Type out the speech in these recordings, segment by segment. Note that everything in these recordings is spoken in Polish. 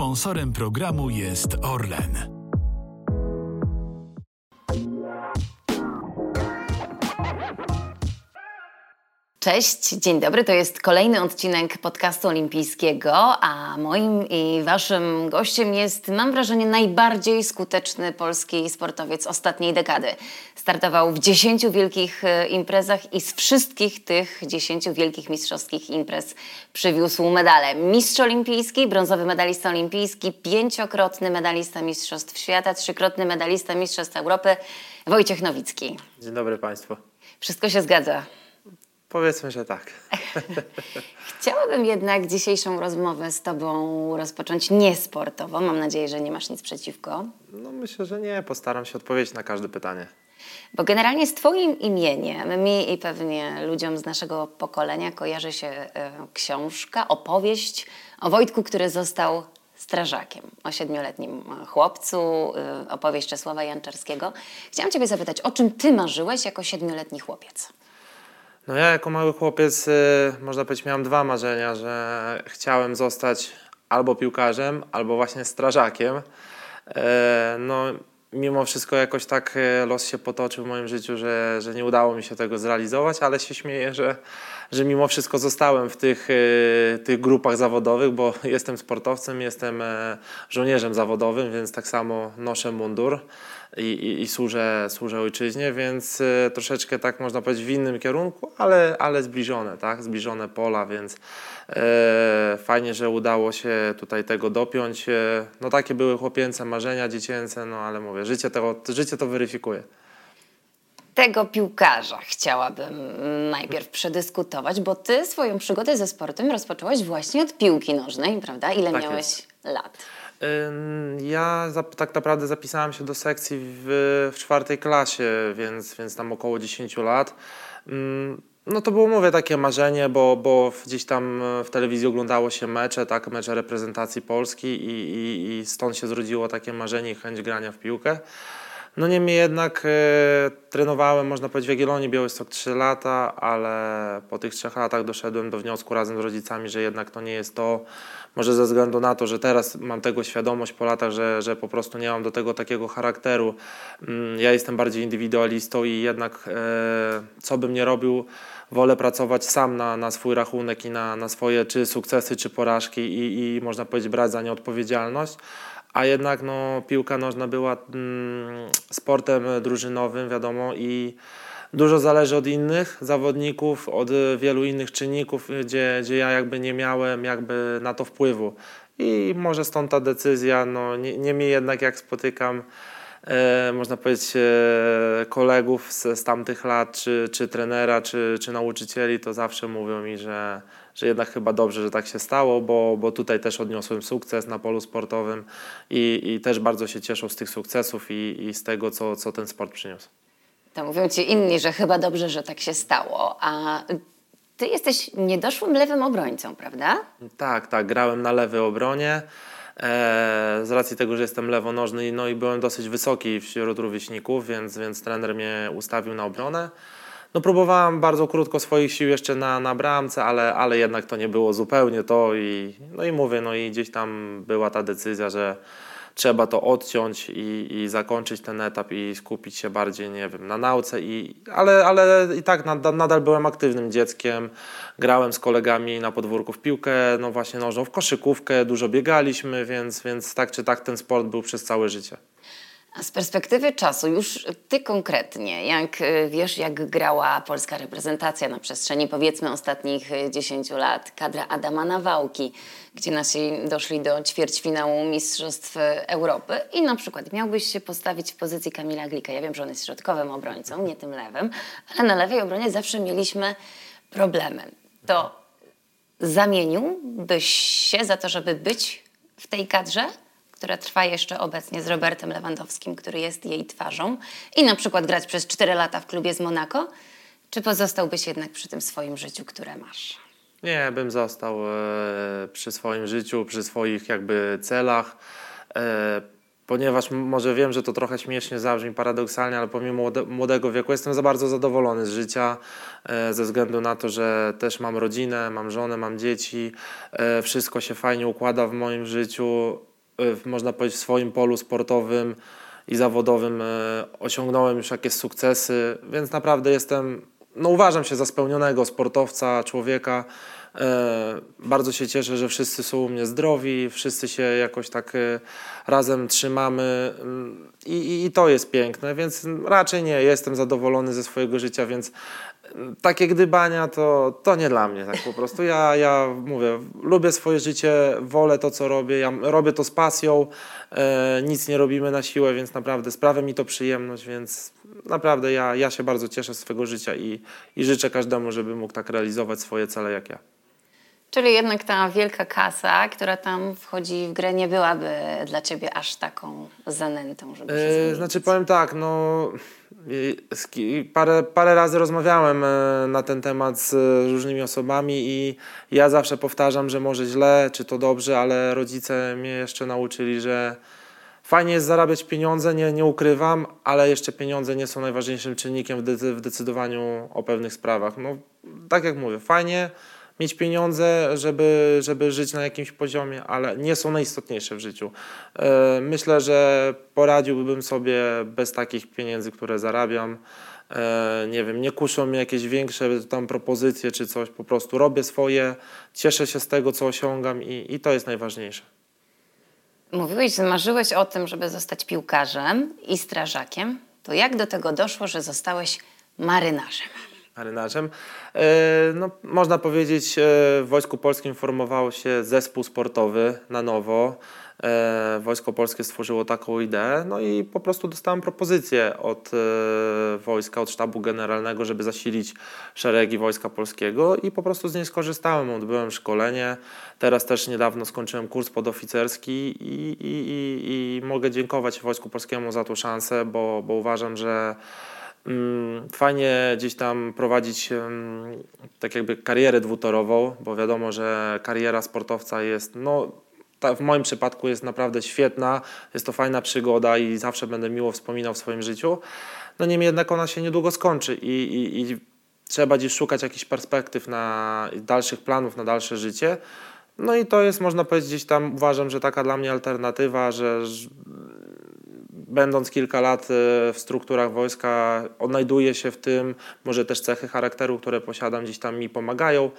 Sponsorem programu jest Orlen. Cześć, dzień dobry. To jest kolejny odcinek podcastu olimpijskiego, a moim i waszym gościem jest, mam wrażenie, najbardziej skuteczny polski sportowiec ostatniej dekady. Startował w dziesięciu wielkich e, imprezach i z wszystkich tych dziesięciu wielkich mistrzowskich imprez przywiózł medale. Mistrz olimpijski, brązowy medalista olimpijski, pięciokrotny medalista Mistrzostw Świata, trzykrotny medalista Mistrzostw Europy, Wojciech Nowicki. Dzień dobry Państwu. Wszystko się zgadza. Powiedzmy, że tak. Chciałabym jednak dzisiejszą rozmowę z Tobą rozpocząć niesportowo. Mam nadzieję, że nie masz nic przeciwko. No myślę, że nie. Postaram się odpowiedzieć na każde pytanie. Bo generalnie z Twoim imieniem, mi i pewnie ludziom z naszego pokolenia kojarzy się y, książka, opowieść o Wojtku, który został strażakiem, o siedmioletnim chłopcu, y, opowieść Czesława Janczarskiego. Chciałam Ciebie zapytać, o czym Ty marzyłeś jako siedmioletni chłopiec? No ja jako mały chłopiec, y, można powiedzieć, miałem dwa marzenia, że chciałem zostać albo piłkarzem, albo właśnie strażakiem. Y, no mimo wszystko jakoś tak y, los się potoczył w moim życiu, że, że nie udało mi się tego zrealizować, ale się śmieję, że, że mimo wszystko zostałem w tych, tych grupach zawodowych, bo jestem sportowcem, jestem e, żołnierzem zawodowym, więc tak samo noszę mundur i, i, i służę, służę ojczyźnie, więc y, troszeczkę tak można powiedzieć w innym kierunku, ale, ale zbliżone, tak? Zbliżone pola, więc e, fajnie, że udało się tutaj tego dopiąć. E, no takie były chłopięce marzenia, dziecięce, no ale mówię, życie, tego, życie to weryfikuje tego piłkarza chciałabym najpierw przedyskutować, bo ty swoją przygodę ze sportem rozpocząłeś właśnie od piłki nożnej, prawda? Ile tak miałeś jest. lat? Ja tak naprawdę zapisałem się do sekcji w, w czwartej klasie, więc, więc tam około 10 lat. No to było, mówię, takie marzenie, bo, bo gdzieś tam w telewizji oglądało się mecze, tak, mecze reprezentacji Polski i, i, i stąd się zrodziło takie marzenie i chęć grania w piłkę. No niemniej jednak e, trenowałem, można powiedzieć, w Jagiellonii Białystok 3 lata, ale po tych 3 latach doszedłem do wniosku razem z rodzicami, że jednak to nie jest to, może ze względu na to, że teraz mam tego świadomość po latach, że, że po prostu nie mam do tego takiego charakteru. Mm, ja jestem bardziej indywidualistą i jednak e, co bym nie robił, wolę pracować sam na, na swój rachunek i na, na swoje czy sukcesy, czy porażki i, i można powiedzieć brać za nie odpowiedzialność a jednak no, piłka nożna była mm, sportem drużynowym, wiadomo, i dużo zależy od innych zawodników, od wielu innych czynników, gdzie, gdzie ja jakby nie miałem jakby na to wpływu. I może stąd ta decyzja, no niemniej jednak jak spotykam e, można powiedzieć e, kolegów z, z tamtych lat, czy, czy trenera, czy, czy nauczycieli, to zawsze mówią mi, że że jednak chyba dobrze, że tak się stało, bo, bo tutaj też odniosłem sukces na polu sportowym i, i też bardzo się cieszą z tych sukcesów i, i z tego, co, co ten sport przyniósł. To mówią ci inni, że chyba dobrze, że tak się stało, a ty jesteś niedoszłym lewym obrońcą, prawda? Tak, tak, grałem na lewej obronie. E, z racji tego, że jestem lewonożny no i byłem dosyć wysoki wśród rówieśników, więc, więc trener mnie ustawił na obronę. No próbowałem bardzo krótko swoich sił jeszcze na, na bramce, ale, ale jednak to nie było zupełnie to i no i mówię, no i gdzieś tam była ta decyzja, że trzeba to odciąć i, i zakończyć ten etap i skupić się bardziej, nie wiem, na nauce, i, ale, ale i tak nadal, nadal byłem aktywnym dzieckiem, grałem z kolegami na podwórku w piłkę, no właśnie nożną, w koszykówkę, dużo biegaliśmy, więc, więc tak czy tak ten sport był przez całe życie. A z perspektywy czasu, już ty konkretnie, jak y, wiesz, jak grała polska reprezentacja na przestrzeni powiedzmy ostatnich 10 y, lat, kadra Adama Nawałki, gdzie nasi doszli do ćwierćfinału Mistrzostw Europy i na przykład miałbyś się postawić w pozycji Kamila Glika. Ja wiem, że on jest środkowym obrońcą, nie tym lewym, ale na lewej obronie zawsze mieliśmy problemy. To zamieniłbyś się za to, żeby być w tej kadrze? Która trwa jeszcze obecnie z Robertem Lewandowskim, który jest jej twarzą, i na przykład grać przez 4 lata w klubie z Monaco? Czy pozostałbyś jednak przy tym swoim życiu, które masz? Nie, bym został e, przy swoim życiu, przy swoich jakby celach. E, ponieważ może wiem, że to trochę śmiesznie zabrzmi paradoksalnie, ale pomimo młodego wieku jestem za bardzo zadowolony z życia, e, ze względu na to, że też mam rodzinę, mam żonę, mam dzieci, wszystko się fajnie układa w moim życiu można powiedzieć, w swoim polu sportowym i zawodowym e, osiągnąłem już jakieś sukcesy, więc naprawdę jestem, no uważam się za spełnionego sportowca, człowieka. E, bardzo się cieszę, że wszyscy są u mnie zdrowi, wszyscy się jakoś tak e, razem trzymamy mm, i, i to jest piękne, więc raczej nie jestem zadowolony ze swojego życia, więc takie gdybania to, to nie dla mnie tak po prostu. Ja, ja mówię, lubię swoje życie, wolę to, co robię, ja robię to z pasją, e, nic nie robimy na siłę, więc naprawdę sprawia mi to przyjemność, więc naprawdę ja, ja się bardzo cieszę z swojego życia i, i życzę każdemu, żeby mógł tak realizować swoje cele jak ja. Czyli jednak ta wielka kasa, która tam wchodzi w grę, nie byłaby dla ciebie aż taką zanętą, żeby się E. Znaczy powiem tak, no parę, parę razy rozmawiałem e, na ten temat z e, różnymi osobami i ja zawsze powtarzam, że może źle, czy to dobrze, ale rodzice mnie jeszcze nauczyli, że fajnie jest zarabiać pieniądze, nie, nie ukrywam, ale jeszcze pieniądze nie są najważniejszym czynnikiem w, w decydowaniu o pewnych sprawach. No tak jak mówię, fajnie mieć pieniądze, żeby, żeby żyć na jakimś poziomie, ale nie są najistotniejsze w życiu. E, Myślę, że poradziłbym sobie bez takich pieniędzy, które zarabiam. E, Nie wiem, nie kuszą mnie jakieś większe tam propozycje czy coś, po prostu robię swoje, cieszę się z tego, co osiągam i, i to jest najważniejsze. Mówiłeś, że marzyłeś o tym, żeby zostać piłkarzem i strażakiem. To jak do tego doszło, że zostałeś marynarzem? Marynarzem. E, No, można powiedzieć, e, w Wojsku Polskim formował się zespół sportowy na nowo. E, Wojsko Polskie stworzyło taką ideę, no i po prostu dostałem propozycję od wojska, od sztabu generalnego, żeby zasilić szeregi Wojska Polskiego i po prostu z niej skorzystałem. Odbyłem szkolenie. Teraz też niedawno skończyłem kurs podoficerski i, i, i, i mogę dziękować Wojsku Polskiemu za tą szansę, bo, bo uważam, że Fajnie gdzieś tam prowadzić tak jakby karierę dwutorową, bo wiadomo, że kariera sportowca jest, no w moim przypadku jest naprawdę świetna, jest to fajna przygoda i zawsze będę miło wspominał w swoim życiu. No niemniej jednak ona się niedługo skończy i, i, i trzeba gdzieś szukać jakichś perspektyw na dalszych planów na dalsze życie. No i to jest, można powiedzieć, gdzieś tam uważam, że taka dla mnie alternatywa, że będąc kilka lat e, w strukturach wojska, odnajduję się w tym, może też cechy charakteru, które posiadam, gdzieś tam mi pomagają e,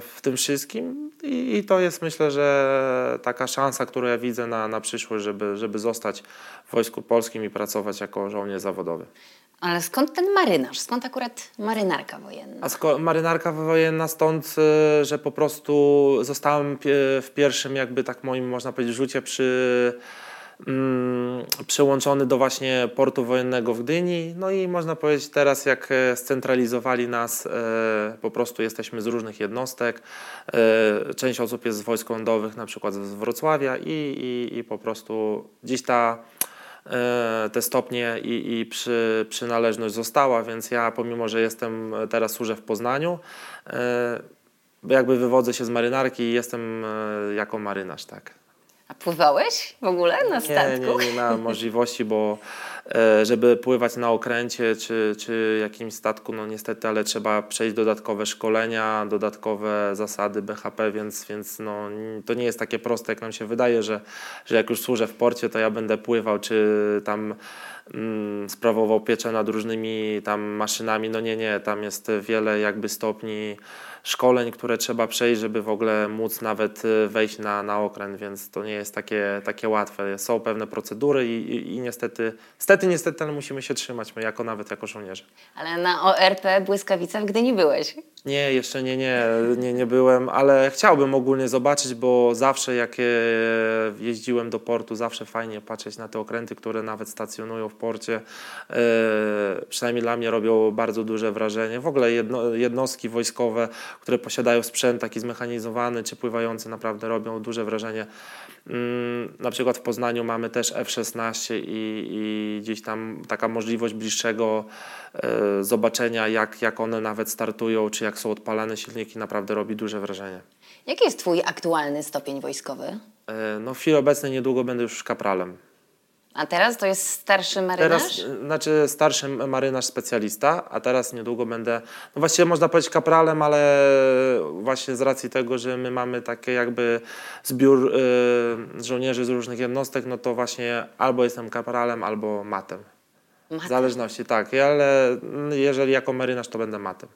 w tym wszystkim i, to jest myślę, że taka szansa, którą ja widzę na, na przyszłość, żeby, żeby zostać w Wojsku Polskim i pracować jako żołnierz zawodowy. Ale skąd ten marynarz? Skąd akurat marynarka wojenna? A marynarka wojenna stąd, y, że po prostu zostałem w pierwszym jakby tak moim można powiedzieć rzucie przy mm, przyłączony do właśnie portu wojennego w Gdyni. No i można powiedzieć teraz jak e, scentralizowali nas, e, po prostu jesteśmy z różnych jednostek. E, część osób jest z wojsk lądowych, na przykład z Wrocławia i, i, i po prostu gdzieś ta te stopnie i, i przy, przynależność została, więc ja pomimo, że jestem teraz służę w Poznaniu, jakby wywodzę się z marynarki i jestem jako marynarz, tak. A pływałeś w ogóle na Nie, statku? nie, nie miałem możliwości, bo żeby pływać na okręcie czy, czy jakimś statku, no niestety, ale trzeba przejść dodatkowe szkolenia, dodatkowe zasady BHP, więc, więc no, to nie jest takie proste, jak nam się wydaje, że, że jak już służę w porcie, to ja będę pływał, czy tam mm, sprawował pieczę nad różnymi tam maszynami. No nie, nie, tam jest wiele jakby stopni szkoleń, które trzeba przejść, żeby w ogóle móc nawet y, wejść na, na okręt, więc to nie jest takie, takie łatwe. Są pewne procedury i, i, i niestety, niestety, niestety, ale musimy się trzymać, my jako nawet jako żołnierze. Ale na ORP Błyskawica w Gdyni byłeś. Nie, jeszcze nie, nie, nie, nie byłem, ale chciałbym ogólnie zobaczyć, bo zawsze jak e, jeździłem do portu, zawsze fajnie patrzeć na te okręty, które nawet stacjonują w porcie. E, Przynajmniej dla mnie robią bardzo duże wrażenie. W ogóle jedno, jednostki wojskowe, które posiadają sprzęt taki zmechanizowany czy pływający, naprawdę robią duże wrażenie. Mm, Na przykład w Poznaniu mamy też F-16 i, i gdzieś tam taka możliwość bliższego e, zobaczenia, jak, jak one nawet startują, czy jak są odpalane silniki, naprawdę robi duże wrażenie. Jaki jest twój aktualny stopień wojskowy? E, No w chwili obecnej niedługo będę już kapralem. A teraz to jest starszy marynarz? Teraz, y, znaczy starszy marynarz specjalista, a teraz niedługo będę, no właściwie można powiedzieć kapralem, ale właśnie z racji tego, że my mamy takie jakby zbiór y, żołnierzy z różnych jednostek, no to właśnie albo jestem kapralem, albo matem. Matem. W zależności, tak, ale jeżeli jako marynarz, to będę matem.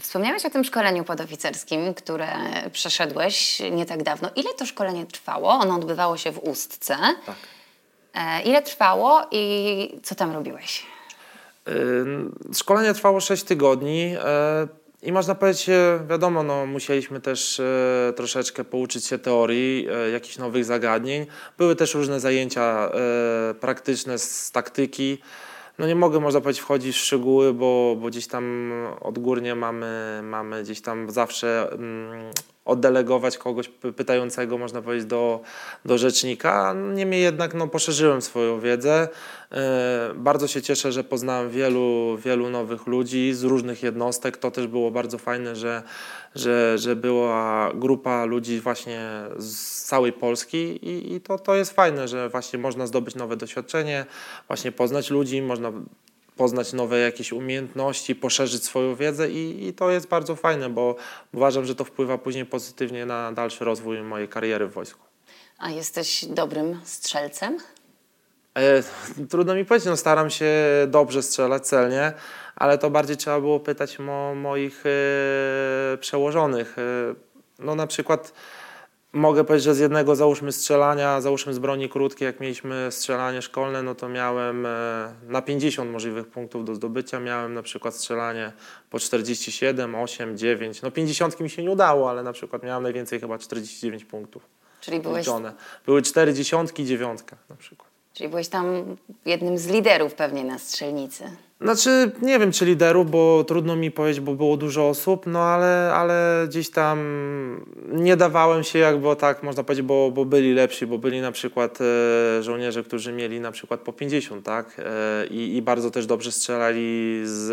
Wspomniałeś o tym szkoleniu podoficerskim, które przeszedłeś nie tak dawno. Ile to szkolenie trwało? Ono odbywało się w Ustce. Tak. E, ile trwało i co tam robiłeś? Y, Szkolenie trwało 6 tygodni e, i można powiedzieć, e, wiadomo, no, musieliśmy też e, troszeczkę pouczyć się teorii, e, jakichś nowych zagadnień. Były też różne zajęcia e, praktyczne z taktyki. No nie mogę, można powiedzieć, wchodzić w szczegóły, bo, bo gdzieś tam odgórnie mamy, mamy gdzieś tam zawsze mm, oddelegować kogoś py- pytającego, można powiedzieć, do, do rzecznika. Niemniej jednak no, poszerzyłem swoją wiedzę. E, Bardzo się cieszę, że poznałem wielu, wielu nowych ludzi z różnych jednostek. To też było bardzo fajne, że, że, że była grupa ludzi właśnie z całej Polski i, i to, to jest fajne, że właśnie można zdobyć nowe doświadczenie, właśnie poznać ludzi, można poznać nowe jakieś umiejętności, poszerzyć swoją wiedzę i, i to jest bardzo fajne, bo uważam, że to wpływa później pozytywnie na dalszy rozwój mojej kariery w wojsku. A jesteś dobrym strzelcem? E, trudno mi powiedzieć, no staram się dobrze strzelać celnie, ale to bardziej trzeba było pytać mo, moich e, przełożonych. E, no na przykład mogę powiedzieć, że z jednego załóżmy strzelania, załóżmy z broni krótkiej, jak mieliśmy strzelanie szkolne, no to miałem e, na 50 możliwych punktów do zdobycia, miałem na przykład strzelanie po 47, 8, 9, no 50 mi się nie udało, ale na przykład miałem najwięcej chyba 49 punktów Czyli byłeś, liczone. Były 4 dziesiątki, dziewiątka na przykład. Czyli byłeś tam jednym z liderów pewnie na strzelnicy. Znaczy, nie wiem czy liderów, bo trudno mi powiedzieć, bo było dużo osób, no ale, ale gdzieś tam nie dawałem się jakby tak, można powiedzieć, bo, bo byli lepsi, bo byli na przykład e, żołnierze, którzy mieli na przykład po 50, tak? E, i, I bardzo też dobrze strzelali z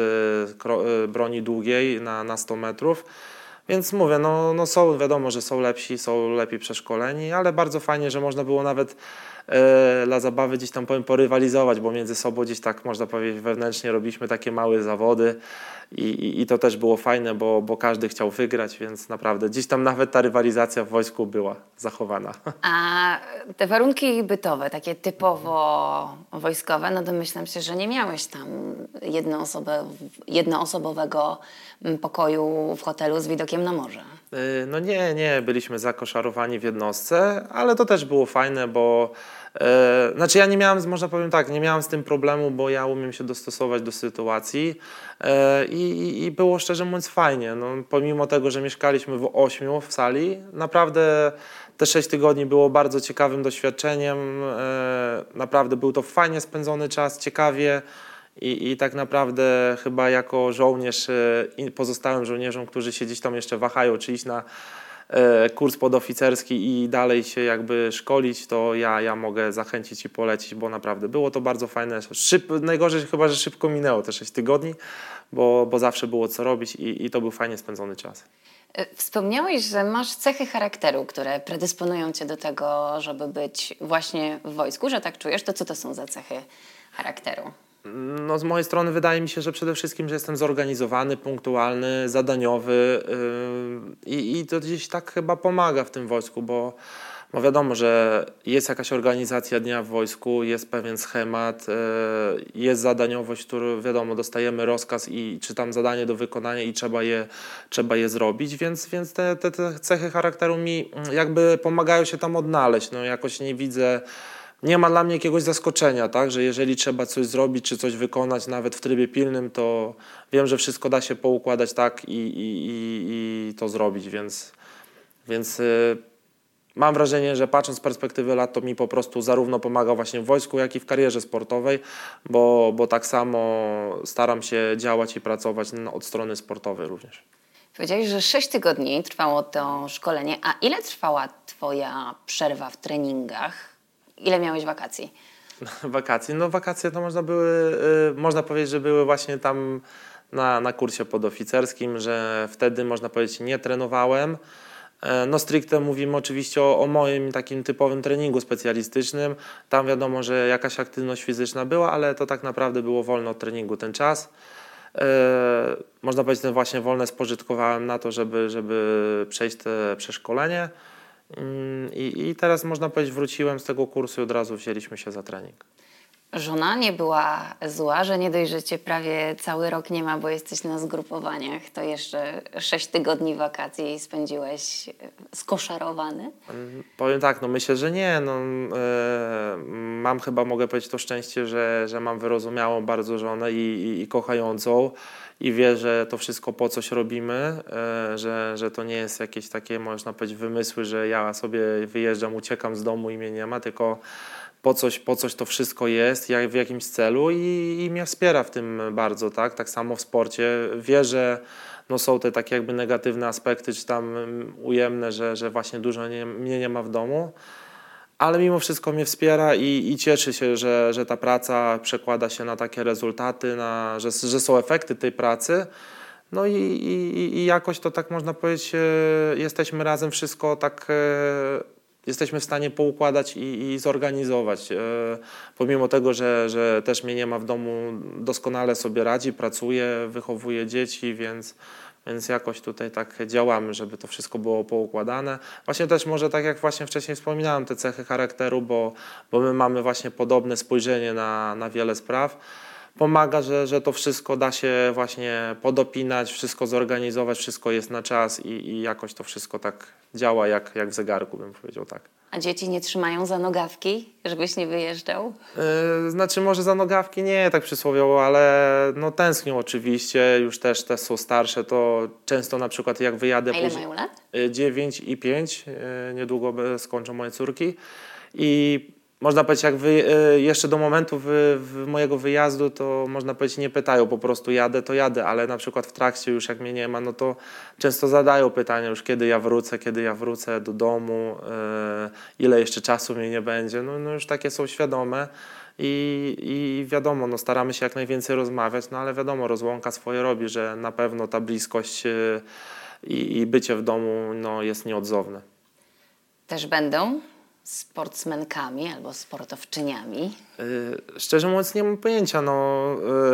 e, e, broni długiej na, na 100 metrów. Więc mówię, no, no są, wiadomo, że są lepsi, są lepiej przeszkoleni, ale bardzo fajnie, że można było nawet dla zabawy gdzieś tam powiem porywalizować, bo między sobą gdzieś tak można powiedzieć wewnętrznie robiliśmy takie małe zawody i, i, i to też było fajne, bo, bo każdy chciał wygrać, więc naprawdę gdzieś tam nawet ta rywalizacja w wojsku była zachowana. A te warunki bytowe, takie typowo wojskowe, no domyślam się, że nie miałeś tam jednoosobow- jednoosobowego pokoju w hotelu z widokiem na morze. Y, No nie, nie, byliśmy zakoszarowani w jednostce, ale to też było fajne, bo e, znaczy ja nie miałem, można powiem tak, nie miałem z tym problemu, bo ja umiem się dostosować do sytuacji e, i, i, było szczerze mówiąc fajnie. No, pomimo tego, że mieszkaliśmy w ośmiu w sali, naprawdę te sześć tygodni było bardzo ciekawym doświadczeniem. E, naprawdę był to fajnie spędzony czas, ciekawie. I, I tak naprawdę chyba jako żołnierz pozostałym żołnierzom, którzy się gdzieś tam jeszcze wahają, czy iść na kurs podoficerski i dalej się jakby szkolić, to ja, ja mogę zachęcić i polecić, bo naprawdę było to bardzo fajne. Szyb, najgorzej chyba, że szybko minęło te 6 tygodni, bo, bo zawsze było co robić i, i to był fajnie spędzony czas. Y, Wspomniałeś, że masz cechy charakteru, które predysponują cię do tego, żeby być właśnie w wojsku, że tak czujesz. To co to są za cechy charakteru? No z mojej strony wydaje mi się, że przede wszystkim, że jestem zorganizowany, punktualny, zadaniowy yy, i, i to gdzieś tak chyba pomaga w tym wojsku, bo, bo wiadomo, że jest jakaś organizacja dnia w wojsku, jest pewien schemat, yy, jest zadaniowość, którą wiadomo, dostajemy rozkaz i czy tam zadanie do wykonania i trzeba je, trzeba je zrobić, więc, więc te, te, te cechy charakteru mi mm, jakby pomagają się tam odnaleźć. No jakoś nie widzę nie ma dla mnie jakiegoś zaskoczenia, tak, że jeżeli trzeba coś zrobić czy coś wykonać nawet w trybie pilnym, to wiem, że wszystko da się poukładać tak i, i, i, i to zrobić, więc, więc y, mam wrażenie, że patrząc z perspektywy lat, to mi po prostu zarówno pomaga właśnie w wojsku, jak i w karierze sportowej, bo, bo tak samo staram się działać i pracować od strony sportowej również. Powiedziałeś, że 6 tygodni trwało to szkolenie, a ile trwała twoja przerwa w treningach? Ile miałeś wakacji? Wakacje. No wakacje to można były, y, można powiedzieć, że były właśnie tam na, na kursie podoficerskim, że wtedy można powiedzieć nie trenowałem. E, no stricte mówimy oczywiście o, o, moim takim typowym treningu specjalistycznym. Tam wiadomo, że jakaś aktywność fizyczna była, ale to tak naprawdę było wolno od treningu ten czas. E, można powiedzieć, że właśnie wolne spożytkowałem na to, żeby, żeby przejść te przeszkolenie. Mm, I, I teraz można powiedzieć, wróciłem z tego kursu i od razu wzięliśmy się za trening. Żona nie była zła, że nie dość, że cię prawie cały rok nie ma, bo jesteś na zgrupowaniach, to jeszcze sześć tygodni wakacji spędziłeś e, skoszarowany? Mm, powiem tak, no myślę, że nie. No, e, mam chyba, mogę powiedzieć, to szczęście, że, że mam wyrozumiałą bardzo żonę i, i, i kochającą i wie, że to wszystko po coś robimy, e, że, że to nie jest jakieś takie, można powiedzieć, wymysły, że ja sobie wyjeżdżam, uciekam z domu i mnie nie ma, tylko po coś, po coś to wszystko jest, jak w jakimś celu i, i mnie wspiera w tym bardzo, tak? Tak samo w sporcie. Wie, że no są te takie jakby negatywne aspekty, czy tam ujemne, że, że właśnie dużo nie, mnie nie ma w domu, ale mimo wszystko mnie wspiera i, i cieszy się, że, że ta praca przekłada się na takie rezultaty, na, że, że są efekty tej pracy. No i, i, i jakoś to tak można powiedzieć, e, jesteśmy razem wszystko tak e, jesteśmy w stanie poukładać i, i zorganizować. E, pomimo tego, że, że też mnie nie ma w domu, doskonale sobie radzi, pracuje, wychowuje dzieci, więc, więc jakoś tutaj tak działamy, żeby to wszystko było poukładane. Właśnie też może tak jak właśnie wcześniej wspominałem, te cechy charakteru, bo, bo my mamy właśnie podobne spojrzenie na, na wiele spraw pomaga, że, że to wszystko da się właśnie podopinać, wszystko zorganizować, wszystko jest na czas i, i jakoś to wszystko tak działa jak, jak w zegarku, bym powiedział tak. A dzieci nie trzymają za nogawki, żebyś nie wyjeżdżał? Yy, znaczy może za nogawki nie tak przysłowiowo, ale no tęsknią oczywiście, już też te są starsze, to często na przykład jak wyjadę... A ile mają lat? 9 i 5, yy, niedługo skończą moje córki i można powiedzieć, jak wy, e, jeszcze do momentu wy, mojego wyjazdu, to można powiedzieć, nie pytają, po prostu jadę, to jadę, ale na przykład w trakcie już jak mnie nie ma, no to często zadają pytania już, kiedy ja wrócę, kiedy ja wrócę do domu, yy, ile jeszcze czasu mnie nie będzie, no, no już takie są świadome. I, I wiadomo, no staramy się jak najwięcej rozmawiać, no ale wiadomo, rozłąka swoje robi, że na pewno ta bliskość yy, i, i bycie w domu no, jest nieodzowne. Też będą sportsmenkami albo sportowczyniami? Yy, szczerze mówiąc nie mam pojęcia. No,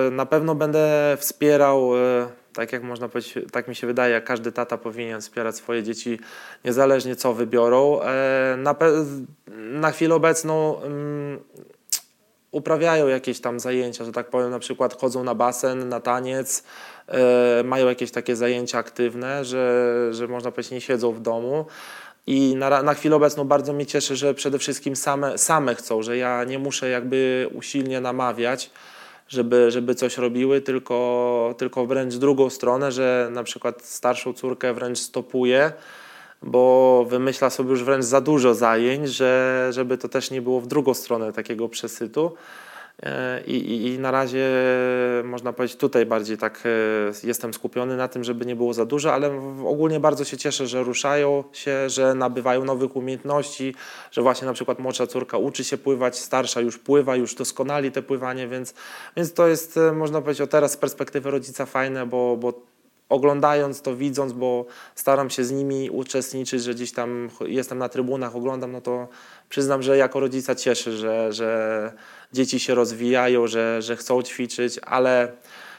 yy, na pewno będę wspierał, yy, tak jak można powiedzieć, tak mi się wydaje, każdy tata powinien wspierać swoje dzieci niezależnie co wybiorą. Na, na chwilę obecną uprawiają jakieś tam zajęcia, że tak powiem, na przykład chodzą na basen, na taniec, mają jakieś takie zajęcia aktywne, że, że można powiedzieć nie siedzą w domu. I na, na chwilę obecną bardzo mnie cieszy, że przede wszystkim same, same chcą, że ja nie muszę jakby usilnie namawiać, żeby, żeby coś robiły, tylko, tylko wręcz drugą stronę, że na przykład starszą córkę wręcz stopuje, bo wymyśla sobie już wręcz za dużo zajęć, że, żeby to też nie było w drugą stronę takiego przesytu. E, I, i, I, na razie można powiedzieć tutaj bardziej tak e, jestem skupiony na tym, żeby nie było za dużo, ale ogólnie bardzo się cieszę, że ruszają się, że nabywają nowych umiejętności, że właśnie na przykład młodsza córka uczy się pływać, starsza już pływa, już doskonali te pływanie, więc, więc to jest e, można powiedzieć o teraz z perspektywy rodzica fajne, bo, bo oglądając to, widząc, bo staram się z nimi uczestniczyć, że gdzieś tam jestem na trybunach, oglądam, no to przyznam, że jako rodzica cieszę, że, że dzieci się rozwijają, że, że chcą ćwiczyć, ale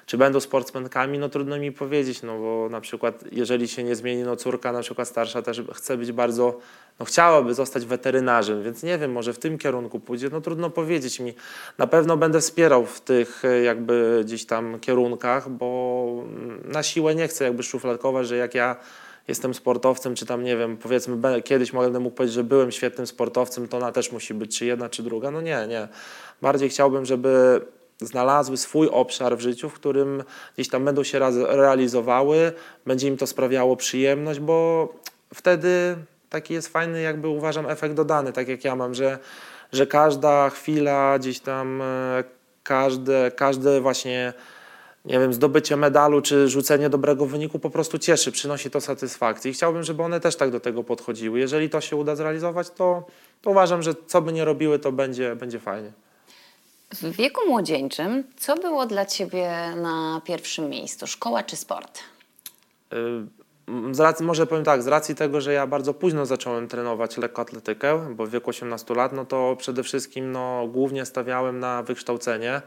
czy będą sportsmenkami, no trudno mi powiedzieć, no bo na przykład jeżeli się nie zmieni, no córka na przykład starsza też chce być bardzo, no chciałaby zostać weterynarzem, więc nie wiem, może w tym kierunku pójdzie, no trudno powiedzieć mi. Na pewno będę wspierał w tych jakby gdzieś tam kierunkach, bo na siłę nie chcę jakby szufladkować, że jak ja jestem sportowcem, czy tam nie wiem, powiedzmy kiedyś mogę mógł powiedzieć, że byłem świetnym sportowcem, to ona też musi być czy jedna, czy druga. No nie, nie. Bardziej chciałbym, żeby znalazły swój obszar w życiu, w którym gdzieś tam będą się realizowały, będzie im to sprawiało przyjemność, bo wtedy taki jest fajny, jakby uważam, efekt dodany, tak jak ja mam, że, że każda chwila gdzieś tam, e, każde, każde właśnie nie wiem, zdobycie medalu czy rzucenie dobrego wyniku po prostu cieszy, przynosi to satysfakcję. I chciałbym, żeby one też tak do tego podchodziły. Jeżeli to się uda zrealizować, to, to uważam, że co by nie robiły, to będzie, będzie fajnie. W wieku młodzieńczym, co było dla Ciebie na pierwszym miejscu? Szkoła czy sport? Y, Mm, Z racji, może powiem tak, z racji tego, że ja bardzo późno zacząłem trenować lekkoatletykę, bo w wieku 18 lat, no to przede wszystkim no, głównie stawiałem na wykształcenie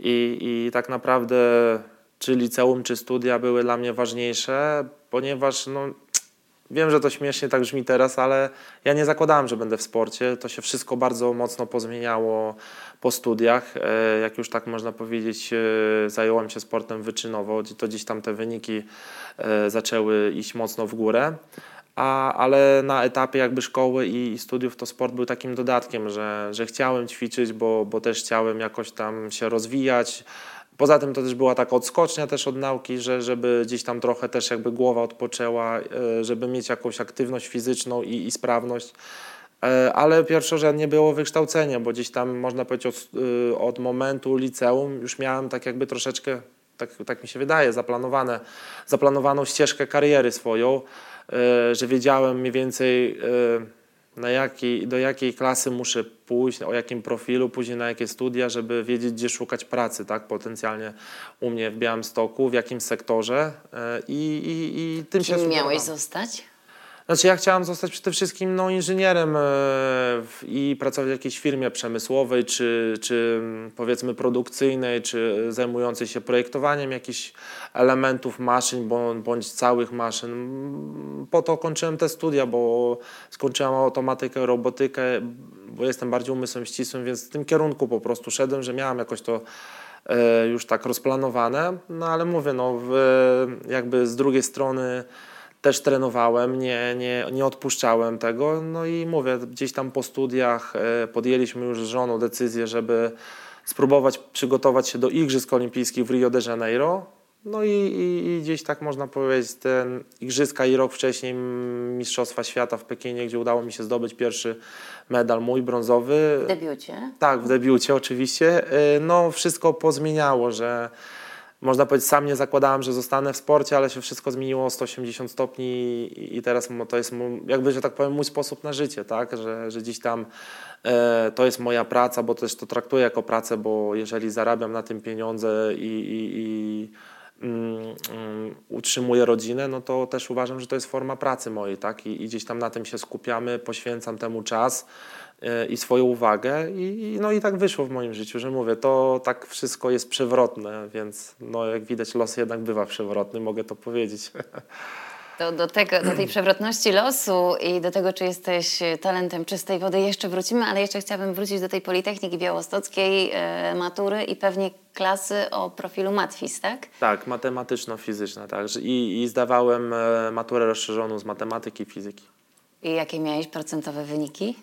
i, i tak naprawdę czy liceum, czy studia były dla mnie ważniejsze, ponieważ no, wiem, że to śmiesznie tak brzmi teraz, ale ja nie zakładałem, że będę w sporcie. To się wszystko bardzo mocno pozmieniało po studiach. E, Jak już tak można powiedzieć, e, zająłem się sportem wyczynowo, to gdzieś tam te wyniki e, zaczęły iść mocno w górę. A, ale na etapie jakby szkoły i, studiów to sport był takim dodatkiem, że, że chciałem ćwiczyć, bo, bo też chciałem jakoś tam się rozwijać. Poza tym to też była taka odskocznia też od nauki, że żeby gdzieś tam trochę też jakby głowa odpoczęła, e, żeby mieć jakąś aktywność fizyczną i, i sprawność. E, Ale pierwszorzędnie było wykształcenie, bo gdzieś tam można powiedzieć od, y, od momentu liceum już miałem tak jakby troszeczkę, tak, tak mi się wydaje, zaplanowane, zaplanowaną ścieżkę kariery swoją, e, że wiedziałem mniej więcej e, na jakiej, do jakiej klasy muszę pójść, o jakim profilu, później na jakie studia, żeby wiedzieć, gdzie szukać pracy, tak, potencjalnie u mnie w Białymstoku, w jakim sektorze e, i, i, i tym się Kim miałeś zostać? Znaczy ja chciałem zostać przede wszystkim no, inżynierem e, i pracować w jakiejś firmie przemysłowej, czy, czy mm, powiedzmy produkcyjnej, czy zajmującej się projektowaniem jakichś elementów maszyn bądź, całych maszyn. Mm, Po to kończyłem te studia, bo skończyłem automatykę, robotykę, bo jestem bardziej umysłem ścisłym, więc w tym kierunku po prostu szedłem, że miałem jakoś to e, już tak rozplanowane, no ale mówię, no jakby z drugiej strony też trenowałem, nie, nie, nie odpuszczałem tego. No i mówię, gdzieś tam po studiach e, podjęliśmy już z żoną decyzję, żeby spróbować przygotować się do Igrzysk Olimpijskich w Rio de Janeiro. No i, i, i gdzieś tak można powiedzieć, ten Igrzyska i rok wcześniej Mistrzostwa Świata w Pekinie, gdzie udało mi się zdobyć pierwszy medal mój brązowy. W debiucie. Tak, w debiucie oczywiście. Y, No, wszystko pozmieniało, że można powiedzieć, sam nie zakładałem, że zostanę w sporcie, ale się wszystko zmieniło o 180 stopni i- teraz to jest jakby, że tak powiem, mój sposób na życie, tak? Że, że gdzieś tam e, to jest moja praca, bo też to traktuję jako pracę, bo jeżeli zarabiam na tym pieniądze i, i, i mm, utrzymuję rodzinę, no to też uważam, że to jest forma pracy mojej, tak? I, i gdzieś tam na tym się skupiamy, poświęcam temu czas i swoją uwagę i, no i tak wyszło w moim życiu, że mówię, to tak wszystko jest przewrotne, więc no jak widać los jednak bywa przewrotny, mogę to powiedzieć. To do, tego, do tej przewrotności losu i do tego, czy jesteś e, talentem czystej wody, jeszcze wrócimy, ale jeszcze chciałabym wrócić do tej Politechniki Białostockiej, e, matury i pewnie klasy o profilu matwis, tak? Tak, matematyczno-fizyczna, także i, i zdawałem e, maturę rozszerzoną z matematyki i fizyki. I jakie miałeś procentowe wyniki?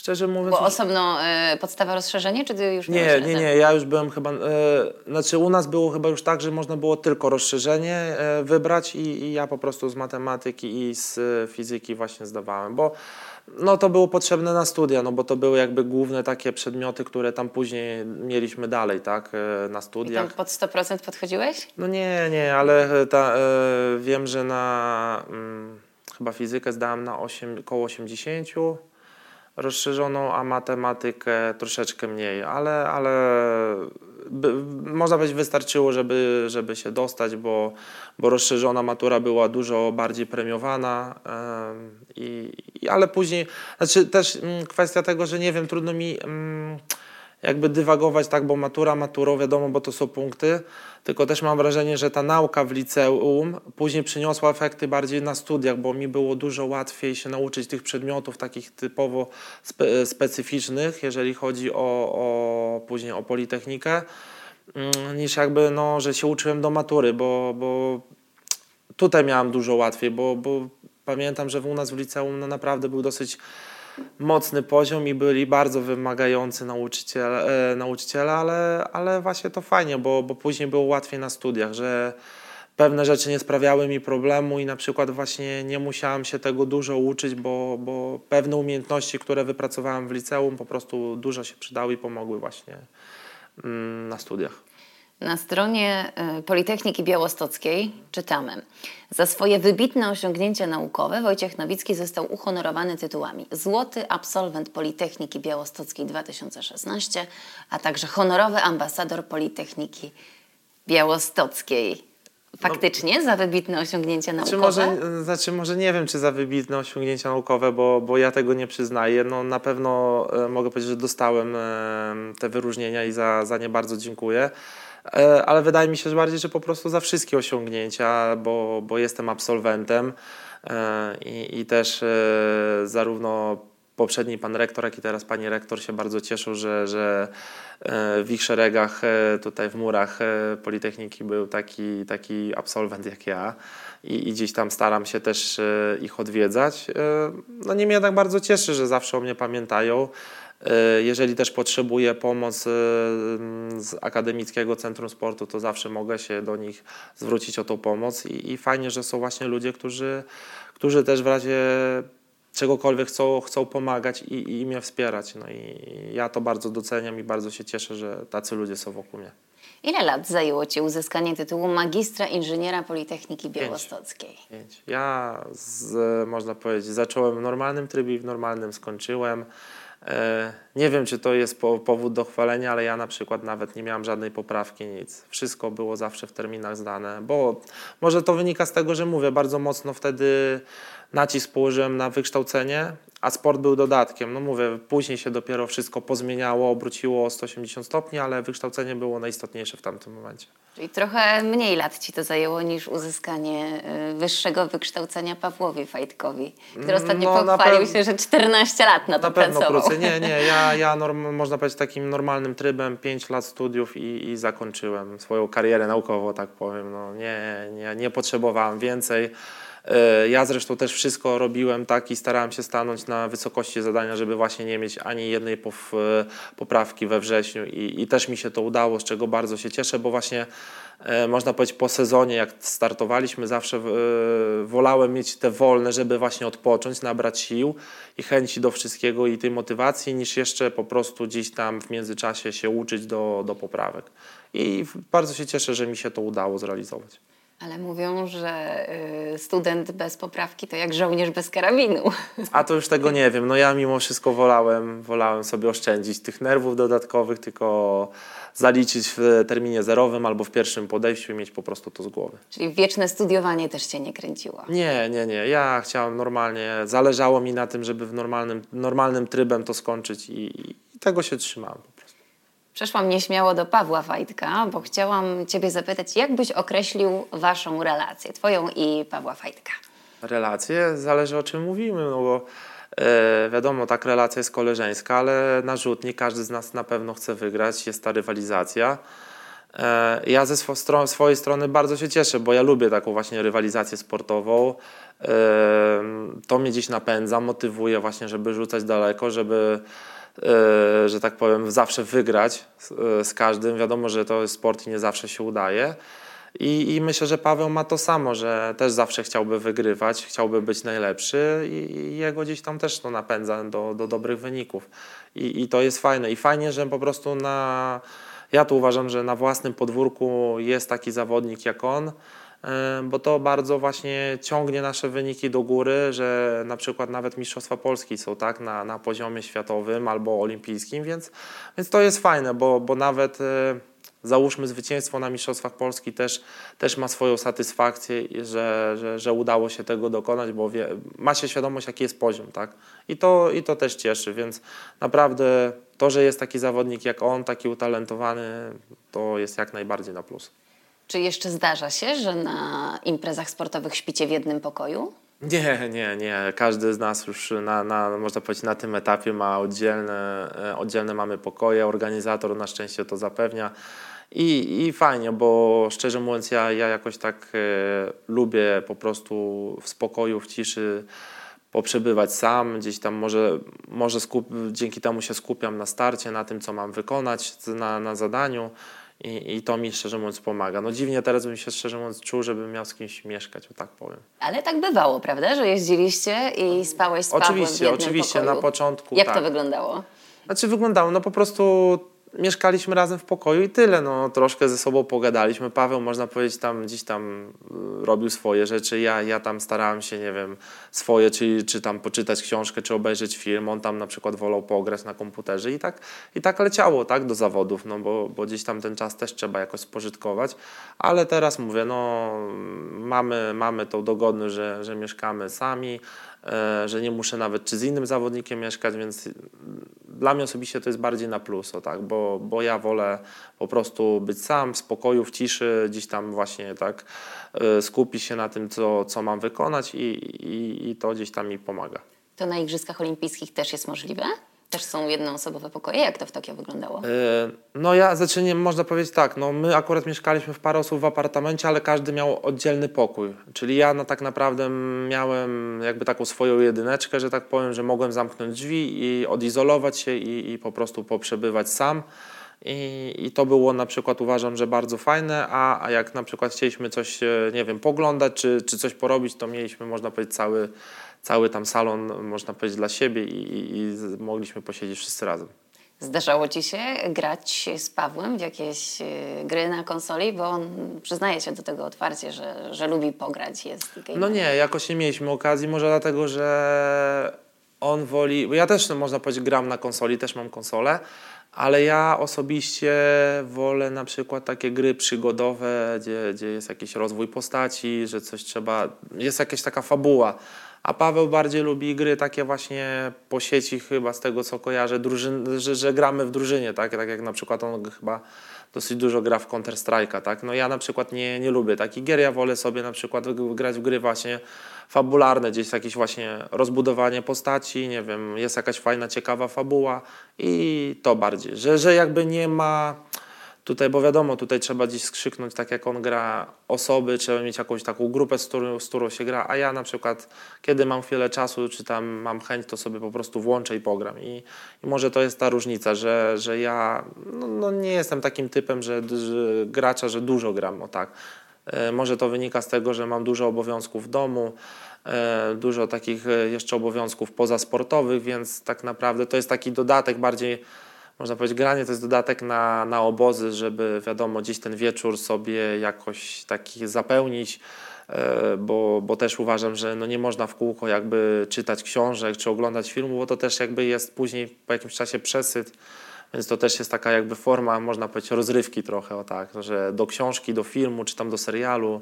Szczerze mówiąc, Bo osobno e, podstawa rozszerzenie, czy ty już Nie, nie, razem? nie, ja już byłem chyba, e, znaczy u nas było chyba już tak, że można było tylko rozszerzenie e, wybrać i, i ja po prostu z matematyki i z e, fizyki właśnie zdawałem, bo no to było potrzebne na studia, no bo to były jakby główne takie przedmioty, które tam później mieliśmy dalej, tak, na I tam studiach. pod 100% podchodziłeś? No nie, nie, ale ta, wiem, że na mm, chyba fizykę zdałem na 8, około 80 rozszerzoną, a matematykę troszeczkę mniej, ale, ale by, można wystarczyło, żeby, żeby się dostać, bo, bo rozszerzona matura była dużo bardziej premiowana, em, i, i, ale później, znaczy też mm, kwestia tego, że nie wiem, trudno mi mm, jakby dywagować tak, bo matura, maturą wiadomo, bo to są punkty, tylko też mam wrażenie, że ta nauka w liceum później przyniosła efekty bardziej na studiach, bo mi było dużo łatwiej się nauczyć tych przedmiotów takich typowo spe, specyficznych, jeżeli chodzi o, o później o politechnikę, mm, niż jakby, no, że się uczyłem do matury, bo, bo tutaj miałem dużo łatwiej, bo, bo pamiętam, że u nas w liceum no, naprawdę był dosyć mocny poziom i byli bardzo wymagający e, nauczyciele ale, ale właśnie to fajnie, bo, bo później było łatwiej na studiach, że pewne rzeczy nie sprawiały mi problemu i na przykład właśnie nie musiałem się tego dużo uczyć, bo, bo pewne umiejętności, które wypracowałem w liceum po prostu dużo się przydały i pomogły właśnie mm, na studiach. Na stronie y, Politechniki Białostockiej czytamy: Za swoje wybitne osiągnięcia naukowe Wojciech Nowicki został uhonorowany tytułami Złoty Absolwent Politechniki Białostockiej 2016, a także honorowy ambasador Politechniki Białostockiej. Faktycznie za wybitne osiągnięcia naukowe? Czy może, znaczy może nie wiem, czy za wybitne osiągnięcia naukowe, bo, bo ja tego nie przyznaję. No, na pewno e, mogę powiedzieć, że dostałem e, te wyróżnienia i za, za nie bardzo dziękuję. E, ale wydaje mi się że bardziej, że po prostu za wszystkie osiągnięcia, bo, bo jestem absolwentem e, i, i też e, zarówno poprzedni pan rektor, jak i teraz pani rektor się bardzo cieszył, że, że w ich szeregach, tutaj w murach Politechniki był taki, taki absolwent jak ja i, i gdzieś tam staram się też ich odwiedzać. No niemniej jednak bardzo cieszy, że zawsze o mnie pamiętają. E, Jeżeli też potrzebuję pomoc e, z Akademickiego Centrum Sportu, to zawsze mogę się do nich zwrócić o tą pomoc i, i fajnie, że są właśnie ludzie, którzy, którzy też w razie czegokolwiek chcą, chcą pomagać i, i mnie wspierać. No i ja to bardzo doceniam i bardzo się cieszę, że tacy ludzie są wokół mnie. Ile lat zajęło Ci uzyskanie tytułu magistra inżyniera Politechniki Białostockiej? Pięć. Ja, z, można powiedzieć, zacząłem w normalnym trybie i w normalnym skończyłem. E, Nie wiem, czy to jest po, powód do chwalenia, ale ja na przykład nawet nie miałem żadnej poprawki, nic. Wszystko było zawsze w terminach zdane, bo może to wynika z tego, że mówię, bardzo mocno wtedy nacisk położyłem na wykształcenie, a sport był dodatkiem. No mówię, później się dopiero wszystko pozmieniało, obróciło o 180 stopni, ale wykształcenie było najistotniejsze w tamtym momencie. Czyli trochę mniej lat Ci to zajęło niż uzyskanie y, wyższego wykształcenia Pawłowi Fajtkowi, który ostatnio No, pochwalił się, że 14 lat na to Na pewno pracował. krócej. Nie, nie, ja, ja norm, można powiedzieć takim normalnym trybem, 5 lat studiów i, i zakończyłem swoją karierę naukową, tak powiem. No, nie, nie, nie potrzebowałem więcej. E, Ja zresztą też wszystko robiłem tak i starałem się stanąć na wysokości zadania, żeby właśnie nie mieć ani jednej e, poprawki we wrześniu i, i też mi się to udało, z czego bardzo się cieszę, bo właśnie e, można powiedzieć po sezonie, jak startowaliśmy, zawsze wolałem mieć te wolne, żeby właśnie odpocząć, nabrać sił i chęci do wszystkiego i tej motywacji, niż jeszcze po prostu gdzieś tam w międzyczasie się uczyć do, do poprawek. I bardzo się cieszę, że mi się to udało zrealizować. Ale mówią, że y, student bez poprawki to jak żołnierz bez karabinu. A to już tego nie wiem. No ja mimo wszystko wolałem, wolałem sobie oszczędzić tych nerwów dodatkowych, tylko zaliczyć w terminie zerowym albo w pierwszym podejściu i mieć po prostu to z głowy. Czyli wieczne studiowanie też Cię nie kręciło. Nie, nie, nie. Ja chciałem normalnie, zależało mi na tym, żeby w normalnym, normalnym trybem to skończyć i, i tego się trzymałem. Przeszłam nieśmiało do Pawła Fajtka, bo chciałam Ciebie zapytać, jak byś określił Waszą relację, Twoją i Pawła Fajtka? Relacje zależy o czym mówimy, no bo e, wiadomo, tak relacja jest koleżeńska, ale na rzutni każdy z nas na pewno chce wygrać, jest ta rywalizacja. E, ja ze swo, stro, swojej strony bardzo się cieszę, bo ja lubię taką właśnie rywalizację sportową. E, to mnie gdzieś napędza, motywuje właśnie, żeby rzucać daleko, żeby że tak powiem, zawsze wygrać z, e, każdym. Wiadomo, że to jest sport i nie zawsze się udaje. I, I myślę, że Paweł ma to samo, że też zawsze chciałby wygrywać, chciałby być najlepszy i, i jego gdzieś tam też to napędza do, do dobrych wyników. I, I to jest fajne. I fajnie, że po prostu na. Ja tu uważam, że na własnym podwórku jest taki zawodnik jak on, e, bo to bardzo właśnie ciągnie nasze wyniki do góry, że na przykład nawet Mistrzostwa Polski są tak na, na poziomie światowym albo olimpijskim, więc, więc to jest fajne, bo, bo nawet e, załóżmy zwycięstwo na Mistrzostwach Polski też, też ma swoją satysfakcję, że, że, że udało się tego dokonać, bo wie, ma się świadomość, jaki jest poziom, tak? I to, I to też cieszy, więc naprawdę to, że jest taki zawodnik jak on, taki utalentowany, to jest jak najbardziej na plus. Czy jeszcze zdarza się, że na imprezach sportowych śpicie w jednym pokoju? Nie, nie, nie. Każdy z nas już na, na, można powiedzieć na tym etapie ma oddzielne, e, oddzielne mamy pokoje. Organizator na szczęście to zapewnia. I, I fajnie, bo szczerze mówiąc, ja, ja jakoś tak e, lubię po prostu w spokoju, w ciszy poprzebywać sam, gdzieś tam może, może skup, dzięki temu się skupiam na starcie, na tym, co mam wykonać, na, na zadaniu i, i to mi szczerze mówiąc pomaga. No dziwnie teraz bym się szczerze mówiąc czuł, żebym miał z kimś mieszkać, o tak powiem. Ale tak bywało, prawda? Że jeździliście i spałeś z Pawłem w Oczywiście, jednym oczywiście, pokoju. na początku Jak tak. to wyglądało? Znaczy wyglądało, no po prostu mieszkaliśmy razem w pokoju i tyle. No, troszkę ze sobą pogadaliśmy. Paweł, można powiedzieć, tam gdzieś tam y, robił swoje rzeczy. Ja, ja tam starałem się, nie wiem, swoje, czy, czy tam poczytać książkę, czy obejrzeć film. On tam na przykład wolał pograć na komputerze i tak, i tak leciało, tak, do zawodów, no bo, bo gdzieś tam ten czas też trzeba jakoś spożytkować. Ale teraz mówię, no mamy, mamy tą dogodność, że, że mieszkamy sami że nie muszę nawet czy z innym zawodnikiem mieszkać, więc dla mnie osobiście to jest bardziej na plus, o tak, bo, bo ja wolę po prostu być sam, w spokoju, w ciszy, gdzieś tam właśnie tak e, skupić się na tym, co, co mam wykonać i, i, i to gdzieś tam mi pomaga. To na Igrzyskach Olimpijskich też jest możliwe? Też są jednoosobowe pokoje? Jak to w Tokio wyglądało? Yy, no ja zaczynam, można powiedzieć tak, no my akurat mieszkaliśmy w parę osób w apartamencie, ale każdy miał oddzielny pokój. Czyli ja no tak naprawdę miałem jakby taką swoją jedyneczkę, że tak powiem, że mogłem zamknąć drzwi i odizolować się i, i po prostu poprzebywać sam. I, I to było na przykład uważam, że bardzo fajne, a, a jak na przykład chcieliśmy coś, e, nie wiem, poglądać czy, czy coś porobić, to mieliśmy, można powiedzieć, cały cały tam salon, można powiedzieć, dla siebie i, i, i mogliśmy posiedzieć wszyscy razem. Zdarzało Ci się grać z Pawłem w jakieś y, gry na konsoli? Bo on przyznaje się do tego otwarcie, że, że lubi pograć. Jest no nie, jakoś nie mieliśmy okazji, może dlatego, że on woli... Ja też, no, można powiedzieć, gram na konsoli, też mam konsolę, ale ja osobiście wolę na przykład takie gry przygodowe, gdzie, gdzie jest jakiś rozwój postaci, że coś trzeba... Jest jakaś taka fabuła a Paweł bardziej lubi gry takie właśnie po sieci chyba z tego co kojarzę, drużyn, że, że gramy w drużynie, tak? tak jak na przykład on chyba dosyć dużo gra w Counter Strike'a, tak? No ja na przykład nie, nie lubię takich gier, ja wolę sobie na przykład grać w gry właśnie fabularne, gdzieś jakieś właśnie rozbudowanie postaci, nie wiem, jest jakaś fajna, ciekawa fabuła i to bardziej, że, że jakby nie ma Tutaj, bo wiadomo, tutaj trzeba gdzieś skrzyknąć, tak jak on gra osoby, trzeba mieć jakąś taką grupę, z którą, z którą się gra, a ja na przykład, kiedy mam chwilę czasu, czy tam mam chęć, to sobie po prostu włączę i pogram. I, i może to jest ta różnica, że, że ja no, no nie jestem takim typem, że, że gracza, że dużo gram, o tak. E, może to wynika z tego, że mam dużo obowiązków w domu, e, dużo takich e, jeszcze obowiązków pozasportowych, więc tak naprawdę to jest taki dodatek bardziej można powiedzieć, granie to jest dodatek na, na obozy, żeby wiadomo, gdzieś ten wieczór sobie jakoś taki zapełnić, e, bo, bo też uważam, że no nie można w kółko jakby czytać książek czy oglądać filmu, bo to też jakby jest później po jakimś czasie przesyt. Więc to też jest taka jakby forma, można powiedzieć, rozrywki trochę, o tak, że do książki, do filmu, czy tam do serialu,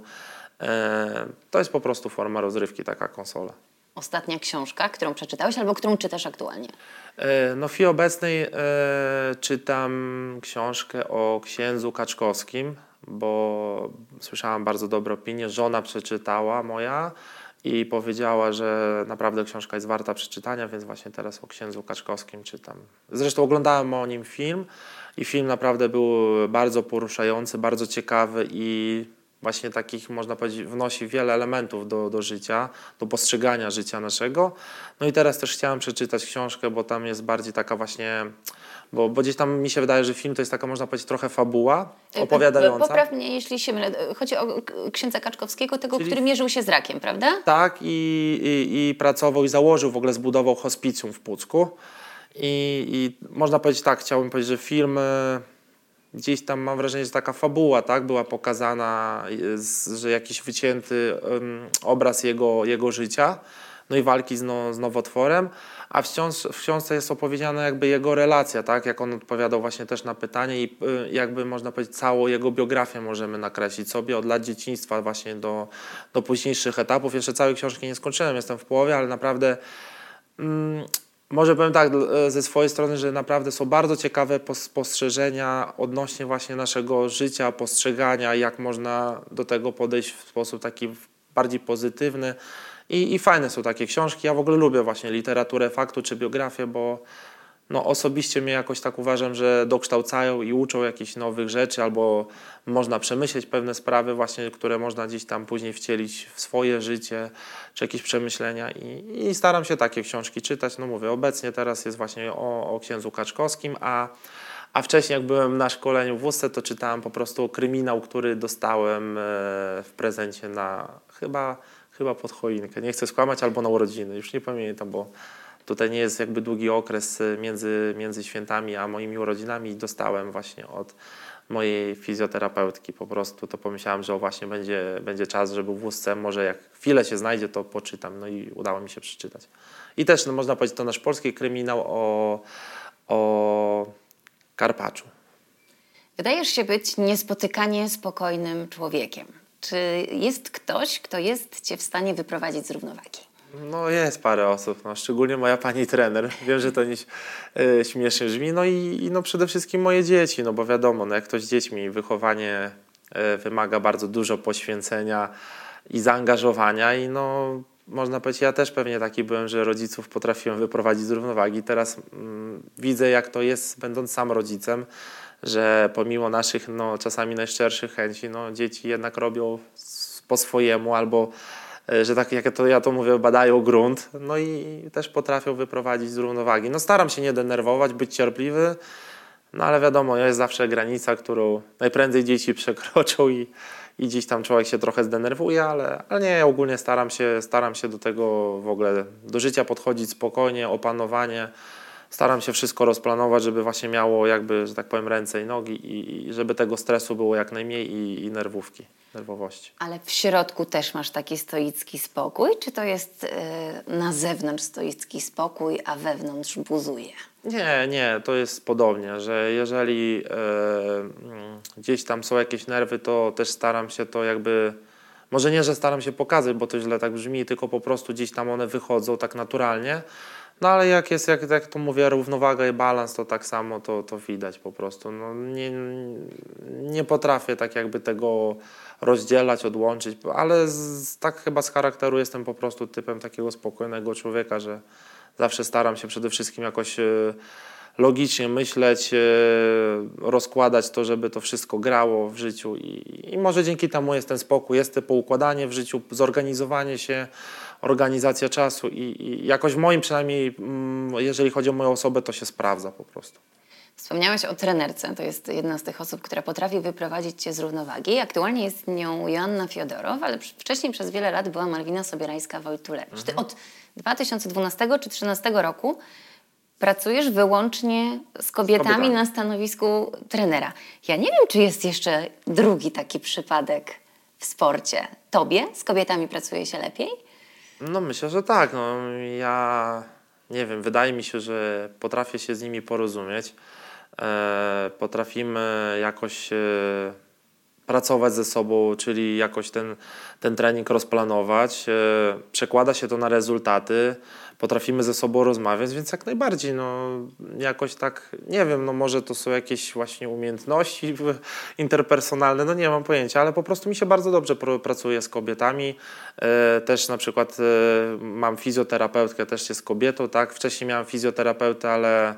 e, to jest po prostu forma rozrywki, taka konsola ostatnia książka, którą przeczytałeś albo którą czytasz aktualnie? E, no w chwili obecnej e, czytam książkę o księdzu Kaczkowskim, bo słyszałam bardzo dobre opinie. Żona przeczytała moja i powiedziała, że naprawdę książka jest warta przeczytania, więc właśnie teraz o księdzu Kaczkowskim czytam. Zresztą oglądałem o nim film i film naprawdę był bardzo poruszający, bardzo ciekawy i właśnie takich, można powiedzieć, wnosi wiele elementów do, do życia, do postrzegania życia naszego. No i teraz też chciałem przeczytać książkę, bo tam jest bardziej taka właśnie, bo, bo gdzieś tam mi się wydaje, że film to jest taka, można powiedzieć, trochę fabuła y, y, opowiadająca. Popraw mnie, jeśli się mylę. Chodzi o księdza Kaczkowskiego, tego, Czyli... który mierzył się z rakiem, prawda? Tak i, i, i pracował i założył, w ogóle zbudował hospicjum w Pucku. I, I można powiedzieć tak, chciałbym powiedzieć, że film gdzieś tam mam wrażenie, że taka fabuła tak, była pokazana, że jakiś wycięty obraz jego, jego życia, no i walki z, no, z nowotworem, a w, w książce jest opowiedziana jakby jego relacja, tak, jak on odpowiadał właśnie też na pytanie i y, jakby można powiedzieć całą jego biografię możemy nakreślić sobie od lat dzieciństwa właśnie do, do późniejszych etapów. Jeszcze całej książki nie skończyłem, jestem w połowie, ale naprawdę... Mm, może powiem tak e, ze swojej strony, że naprawdę są bardzo ciekawe spostrzeżenia odnośnie właśnie naszego życia, postrzegania, jak można do tego podejść w sposób taki bardziej pozytywny. I, I fajne są takie książki. Ja w ogóle lubię właśnie literaturę faktu czy biografię, bo no osobiście mnie jakoś tak uważam, że dokształcają i uczą jakichś nowych rzeczy, albo można przemyśleć pewne sprawy właśnie, które można gdzieś tam później wcielić w swoje życie, czy jakieś przemyślenia i, i staram się takie książki czytać. No mówię, obecnie teraz jest właśnie o, o księdzu Kaczkowskim, a a wcześniej, jak byłem na szkoleniu w WUSce, to czytałem po prostu kryminał, który dostałem e, w prezencie na chyba, chyba pod choinkę. Nie chcę skłamać, albo na urodziny. Już nie pamiętam, bo tutaj nie jest jakby długi okres y, między, między świętami a moimi urodzinami dostałem właśnie od mojej fizjoterapeutki po prostu, to pomyślałem, że właśnie będzie, będzie czas, żeby w może jak chwilę się znajdzie, to poczytam. No i udało mi się przeczytać. I też, no, można powiedzieć, to nasz polski kryminał o, o Karpaczu. Wydajesz się być niespotykanie spokojnym człowiekiem. Czy jest ktoś, kto jest cię w stanie wyprowadzić z równowagi? No jest parę osób, no, szczególnie moja pani trener. Wiem, że to nie e, śmiesznie brzmi. No i, i no przede wszystkim moje dzieci, no bo wiadomo, no jak ktoś z dziećmi, wychowanie e, wymaga bardzo dużo poświęcenia i zaangażowania i no można powiedzieć, ja też pewnie taki byłem, że rodziców potrafiłem wyprowadzić z równowagi. Teraz mm, widzę, jak to jest, będąc sam rodzicem, że pomimo naszych no, czasami najszczerszych chęci, no, dzieci jednak robią po swojemu albo że tak jak to ja to mówię, badają grunt, no i też potrafią wyprowadzić z równowagi. No staram się nie denerwować, być cierpliwy, no ale wiadomo, jest zawsze granica, którą najprędzej dzieci przekroczą i, i gdzieś tam człowiek się trochę zdenerwuje, ale, ale nie, ogólnie staram się, staram się do tego w ogóle, do życia podchodzić spokojnie, opanowanie, staram się wszystko rozplanować, żeby właśnie miało jakby, że tak powiem, ręce i nogi i, i żeby tego stresu było jak najmniej i, i, nerwówki, nerwowości. Ale w środku też masz taki stoicki spokój, czy to jest yy, na zewnątrz stoicki spokój, a wewnątrz buzuje? Nie, nie, to jest podobnie, że jeżeli yy, gdzieś tam są jakieś nerwy, to też staram się to jakby może nie, że staram się pokazać, bo to źle tak brzmi, tylko po prostu gdzieś tam one wychodzą tak naturalnie, no ale jak jest, jak, jak to mówię, równowaga i balans, to tak samo to, to widać po prostu. No, nie, nie potrafię tak jakby tego rozdzielać, odłączyć, ale z, tak chyba z charakteru jestem po prostu typem takiego spokojnego człowieka, że zawsze staram się przede wszystkim jakoś e, logicznie myśleć, e, rozkładać to, żeby to wszystko grało w życiu i, i może dzięki temu jest ten spokój, jest to poukładanie w życiu, zorganizowanie się, organizacja czasu i, i jakoś moim przynajmniej, mm, jeżeli chodzi o moją osobę, to się sprawdza po prostu. Wspomniałeś o trenerce, to jest jedna z tych osób, która potrafi wyprowadzić cię z równowagi. Aktualnie jest nią Joanna Fiodorow, ale wcześniej przez wiele lat była Malwina Sobierańska-Wojtulewicz. Mhm. Ty od 2012 czy 2013 roku pracujesz wyłącznie z kobietami, z kobietami na stanowisku trenera. Ja nie wiem, czy jest jeszcze drugi taki przypadek w sporcie. Tobie z kobietami pracuje się lepiej? No myślę, że tak. No, ja nie wiem, wydaje mi się, że potrafię się z nimi porozumieć. E, potrafimy jakoś e, pracować ze sobą, czyli jakoś ten, ten trening rozplanować. E, przekłada się to na rezultaty potrafimy ze sobą rozmawiać, więc jak najbardziej, no jakoś tak, nie wiem, no może to są jakieś właśnie umiejętności interpersonalne, no nie mam pojęcia, ale po prostu mi się bardzo dobrze pracuje z kobietami. E, też na przykład e, mam fizjoterapeutkę, też jest kobietą, tak? Wcześniej miałem fizjoterapeutę, ale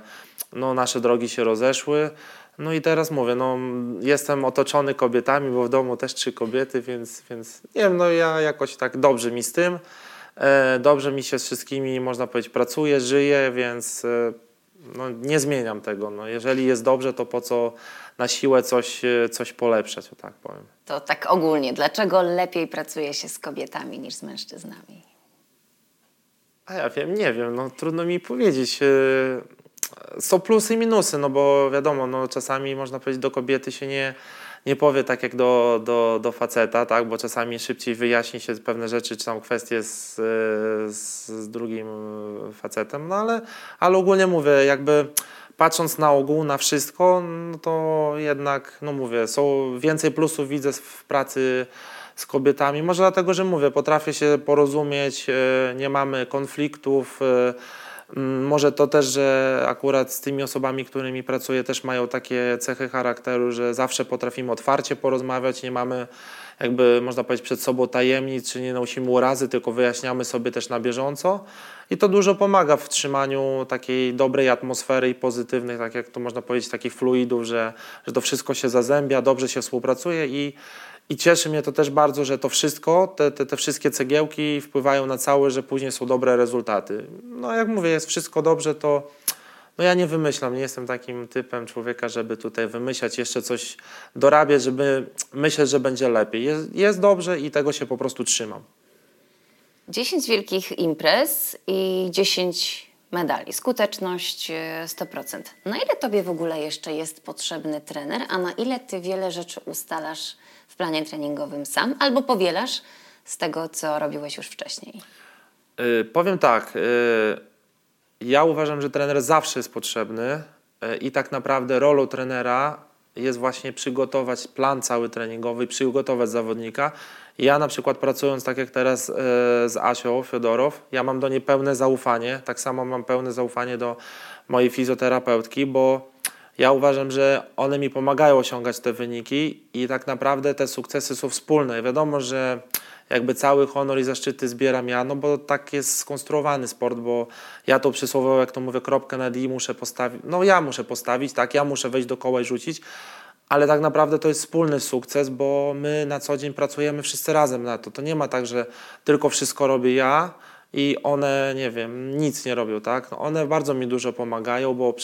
no nasze drogi się rozeszły. No i teraz mówię, no jestem otoczony kobietami, bo w domu też trzy kobiety, więc, więc nie wiem, no ja jakoś tak dobrze mi z tym. E, dobrze mi się z wszystkimi, można powiedzieć, pracuje, żyje, więc e, no, nie zmieniam tego. No, jeżeli jest dobrze, to po co na siłę coś, e, coś polepszać, o tak powiem. To tak ogólnie, dlaczego lepiej pracuje się z kobietami niż z mężczyznami? A ja wiem, nie wiem, no trudno mi powiedzieć. Są plusy i minusy, no bo wiadomo, no czasami można powiedzieć do kobiety się nie nie powie tak jak do, do, do faceta, tak? bo czasami szybciej wyjaśni się pewne rzeczy, czy tam kwestie z, z, z drugim facetem, no ale, ale ogólnie mówię, jakby patrząc na ogół, na wszystko, no to jednak, no mówię, są więcej plusów widzę w pracy z kobietami. Może dlatego, że mówię, potrafię się porozumieć, e, nie mamy konfliktów, e, może to też, że akurat z tymi osobami, którymi pracuję, też mają takie cechy charakteru, że zawsze potrafimy otwarcie porozmawiać, nie mamy jakby można powiedzieć przed sobą tajemnic, czy nie nosimy urazy, tylko wyjaśniamy sobie też na bieżąco. I to dużo pomaga w trzymaniu takiej dobrej atmosfery i pozytywnych, tak jak to można powiedzieć, takich fluidów, że, że to wszystko się zazębia, dobrze się współpracuje i i cieszy mnie to też bardzo, że to wszystko, te, te, te wszystkie cegiełki wpływają na całe, że później są dobre rezultaty. No jak mówię, jest wszystko dobrze, to no ja nie wymyślam, nie jestem takim typem człowieka, żeby tutaj wymyślać, jeszcze coś dorabiać, żeby myśleć, że będzie lepiej. Jest, jest dobrze i tego się po prostu trzymam. 10 wielkich imprez i 10 medali. Skuteczność e, 100%. Na ile tobie w ogóle jeszcze jest potrzebny trener, a na ile ty wiele rzeczy ustalasz w planie treningowym sam albo powielasz z tego, co robiłeś już wcześniej? Y, powiem tak, y, ja uważam, że trener zawsze jest potrzebny y, i tak naprawdę rolą trenera jest właśnie przygotować plan cały treningowy, przygotować zawodnika. Ja na przykład pracując tak jak teraz y, z Asią Fiodorow, ja mam do niej pełne zaufanie, tak samo mam pełne zaufanie do mojej fizjoterapeutki, bo ja uważam, że one mi pomagają osiągać te wyniki i tak naprawdę te sukcesy są wspólne. Wiadomo, że jakby cały honor i zaszczyty zbieram ja, no bo tak jest skonstruowany sport, bo ja to przysłowiowo, jak to mówię, kropkę na D muszę postawić, no ja muszę postawić, tak, ja muszę wejść do koła i rzucić, ale tak naprawdę to jest wspólny sukces, bo my na co dzień pracujemy wszyscy razem na to. To nie ma tak, że tylko wszystko robię ja, i one, nie wiem, nic nie robią, tak? No one bardzo mi dużo pomagają, bo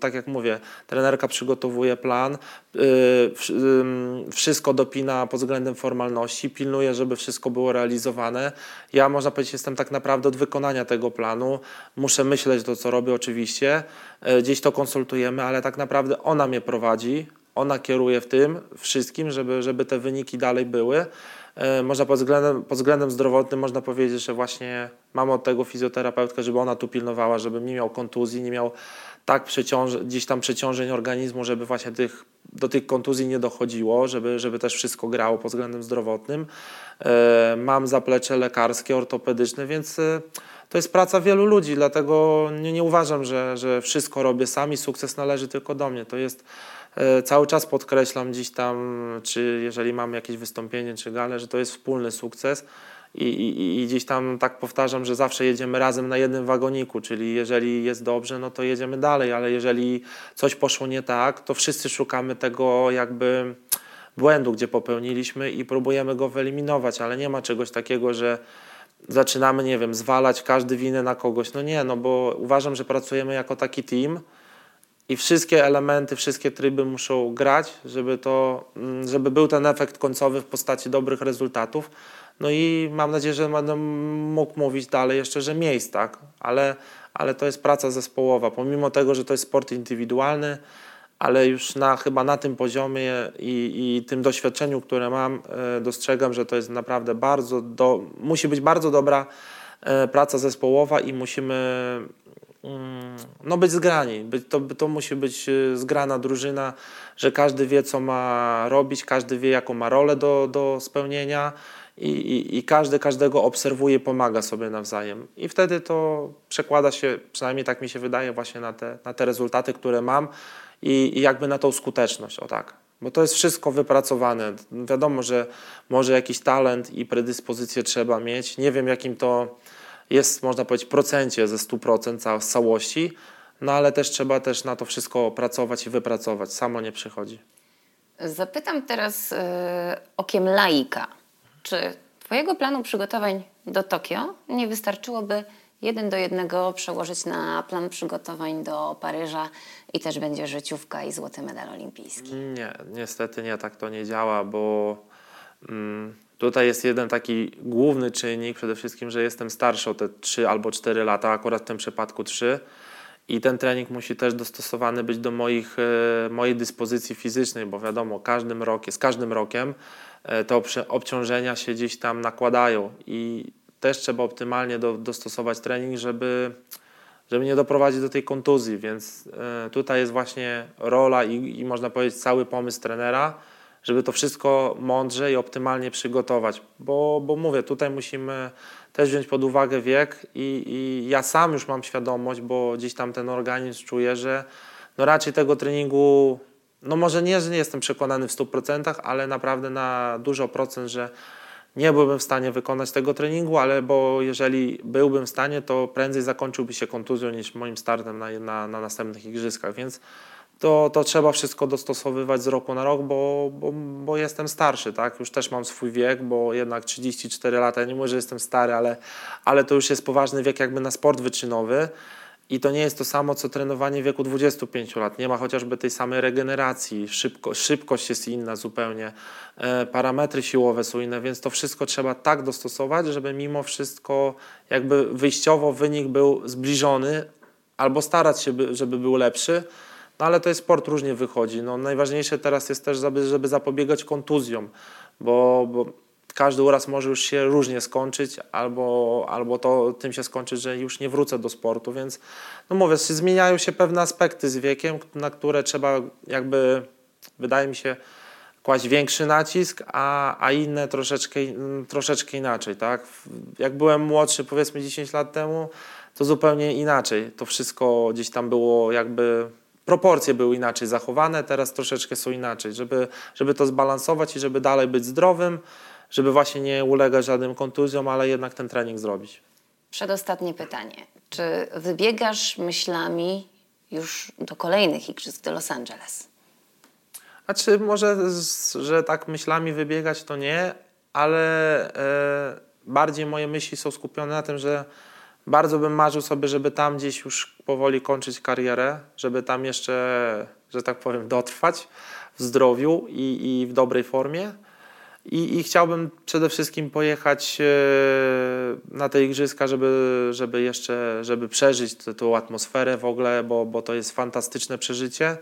tak jak mówię, trenerka przygotowuje plan, yy, yy, wszystko dopina pod względem formalności, pilnuje, żeby wszystko było realizowane. Ja, można powiedzieć, jestem tak naprawdę od wykonania tego planu. Muszę myśleć to, co robię oczywiście, yy, gdzieś to konsultujemy, ale tak naprawdę ona mnie prowadzi, ona kieruje w tym wszystkim, żeby, żeby te wyniki dalej były. E, można pod względem, pod względem zdrowotnym można powiedzieć, że właśnie mam od tego fizjoterapeutkę, żeby ona tu pilnowała, żeby nie miał kontuzji, nie miał tak przeciąż, gdzieś tam przeciążeń organizmu, żeby właśnie tych, do tych kontuzji nie dochodziło, żeby, żeby też wszystko grało pod względem zdrowotnym. E, mam zaplecze lekarskie, ortopedyczne, więc e, to jest praca wielu ludzi, dlatego nie, nie uważam, że, że wszystko robię sam i sukces należy tylko do mnie. To jest E, cały czas podkreślam gdzieś tam, czy jeżeli mam jakieś wystąpienie czy galę, że to jest wspólny sukces. I, i, I gdzieś tam tak powtarzam, że zawsze jedziemy razem na jednym wagoniku, czyli jeżeli jest dobrze, no to jedziemy dalej, ale jeżeli coś poszło nie tak, to wszyscy szukamy tego jakby błędu, gdzie popełniliśmy i próbujemy go wyeliminować, ale nie ma czegoś takiego, że zaczynamy, nie wiem, zwalać każdy winę na kogoś. No nie, no bo uważam, że pracujemy jako taki team, i wszystkie elementy, wszystkie tryby muszą grać, żeby, to, mm, żeby był ten efekt końcowy w postaci dobrych rezultatów. No i mam nadzieję, że będę mógł mówić dalej jeszcze, że miejsc, tak? Ale, ale to jest praca zespołowa. Pomimo tego, że to jest sport indywidualny, ale już na, chyba na tym poziomie i, i tym doświadczeniu, które mam, e, dostrzegam, że to jest naprawdę bardzo, do, musi być bardzo dobra e, praca zespołowa i musimy Mm, no być zgrani. To, to musi być y, zgrana drużyna, że każdy wie, co ma robić, każdy wie, jaką ma rolę do, do spełnienia i, i, i każdy każdego obserwuje, pomaga sobie nawzajem. I wtedy to przekłada się, przynajmniej tak mi się wydaje, właśnie na te, na te rezultaty, które mam i, i jakby na tą skuteczność, o tak. Bo to jest wszystko wypracowane. Wiadomo, że może jakiś talent i predyspozycję trzeba mieć. Nie wiem, jakim to jest, można powiedzieć, procencie ze 100% z całości, no ale też trzeba też na to wszystko pracować i wypracować. Samo nie przychodzi. Zapytam teraz y, okiem laika. Czy Twojego planu przygotowań do Tokio nie wystarczyłoby jeden do jednego przełożyć na plan przygotowań do Paryża i też będzie życiówka i złoty medal olimpijski? Nie, niestety nie, tak to nie działa, bo mm, Tutaj jest jeden taki główny czynnik, przede wszystkim, że jestem starszy o te 3 albo 4 lata, akurat w tym przypadku 3. I ten trening musi też dostosowany być do moich, e, mojej dyspozycji fizycznej, bo wiadomo, każdym z każdym rokiem e, te obciążenia się gdzieś tam nakładają i też trzeba optymalnie do, dostosować trening, żeby, żeby nie doprowadzić do tej kontuzji, więc e, tutaj jest właśnie rola i, i można powiedzieć cały pomysł trenera, żeby to wszystko mądrze i optymalnie przygotować. Bo, bo mówię, tutaj musimy też wziąć pod uwagę wiek i, i ja sam już mam świadomość, bo gdzieś tam ten organizm czuje, że no raczej tego treningu, no może nie, że nie jestem przekonany w 100%, ale naprawdę na dużo procent, że nie byłbym w stanie wykonać tego treningu, ale bo jeżeli byłbym w stanie, to prędzej zakończyłby się kontuzją niż moim startem na, na, na następnych igrzyskach, więc to, to trzeba wszystko dostosowywać z roku na rok, bo, bo, bo jestem starszy, tak? Już też mam swój wiek, bo jednak 34 lata, nie mówię, że jestem stary, ale, ale to już jest poważny wiek jakby na sport wyczynowy. I to nie jest to samo, co trenowanie w wieku 25 lat. Nie ma chociażby tej samej regeneracji, szybko, szybkość jest inna zupełnie, e, parametry siłowe są inne, więc to wszystko trzeba tak dostosować, żeby mimo wszystko jakby wyjściowo wynik był zbliżony albo starać się, by, żeby był lepszy. No ale to jest sport, różnie wychodzi. No, najważniejsze teraz jest też, żeby, żeby zapobiegać kontuzjom, bo, bo każdy uraz może już się różnie skończyć, albo, albo to tym się skończy, że już nie wrócę do sportu, więc no mówię, zmieniają się pewne aspekty z wiekiem, na które trzeba jakby, wydaje mi się, kłaść większy nacisk, a, a inne troszeczkę, troszeczkę inaczej, tak? Jak byłem młodszy, powiedzmy 10 lat temu, to zupełnie inaczej. To wszystko gdzieś tam było jakby proporcje były inaczej zachowane, teraz troszeczkę są inaczej, żeby, żeby to zbalansować i żeby dalej być zdrowym, żeby właśnie nie ulegać żadnym kontuzjom, ale jednak ten trening zrobić. Przedostatnie pytanie. Czy wybiegasz myślami już do kolejnych igrzysk do Los Angeles? A czy może, że tak myślami wybiegać, to nie, ale e, bardziej moje myśli są skupione na tym, że bardzo bym marzył sobie, żeby tam gdzieś już powoli kończyć karierę, żeby tam jeszcze, że tak powiem, dotrwać w zdrowiu i, i w dobrej formie. I, I, chciałbym przede wszystkim pojechać e, na te igrzyska, żeby, żeby jeszcze żeby przeżyć tę atmosferę w ogóle, bo, bo to jest fantastyczne przeżycie.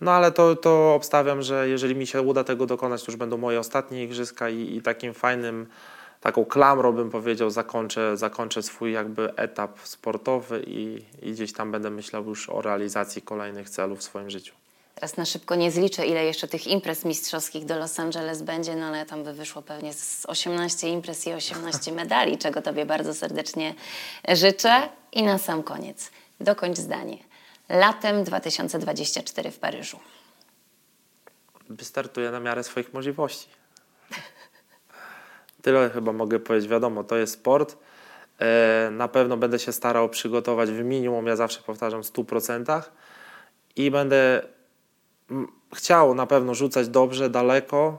No ale to, to obstawiam, że jeżeli mi się uda tego dokonać, to już będą moje ostatnie igrzyska i, i takim fajnym, taką klamrą bym powiedział, zakończę, zakończę swój jakby etap sportowy i, i gdzieś tam będę myślał już o realizacji kolejnych celów w swoim życiu. Teraz na szybko nie zliczę, ile jeszcze tych imprez mistrzowskich do Los Angeles będzie, no ale tam by wyszło pewnie z 18 imprez i 18 medali, czego Tobie bardzo serdecznie życzę. I na sam koniec, dokończ zdanie. Latem 2024 w Paryżu. Wystartuję na miarę swoich możliwości. Tyle chyba mogę powiedzieć. Wiadomo, to jest sport. E, na pewno będę się starał przygotować w minimum, ja zawsze powtarzam, 100% i będę chciał na pewno rzucać dobrze, daleko.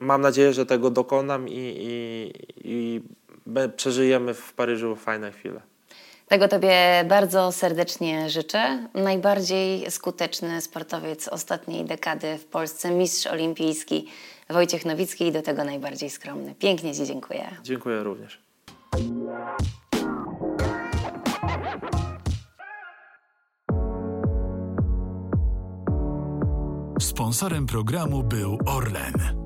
Mam nadzieję, że tego dokonam i, i, i przeżyjemy w Paryżu fajne chwile. Tego Tobie bardzo serdecznie życzę. Najbardziej skuteczny sportowiec ostatniej dekady w Polsce, mistrz olimpijski Wojciech Nowicki i do tego najbardziej skromny. Pięknie Ci dziękuję. Dziękuję również. Sponsorem programu był Orlen.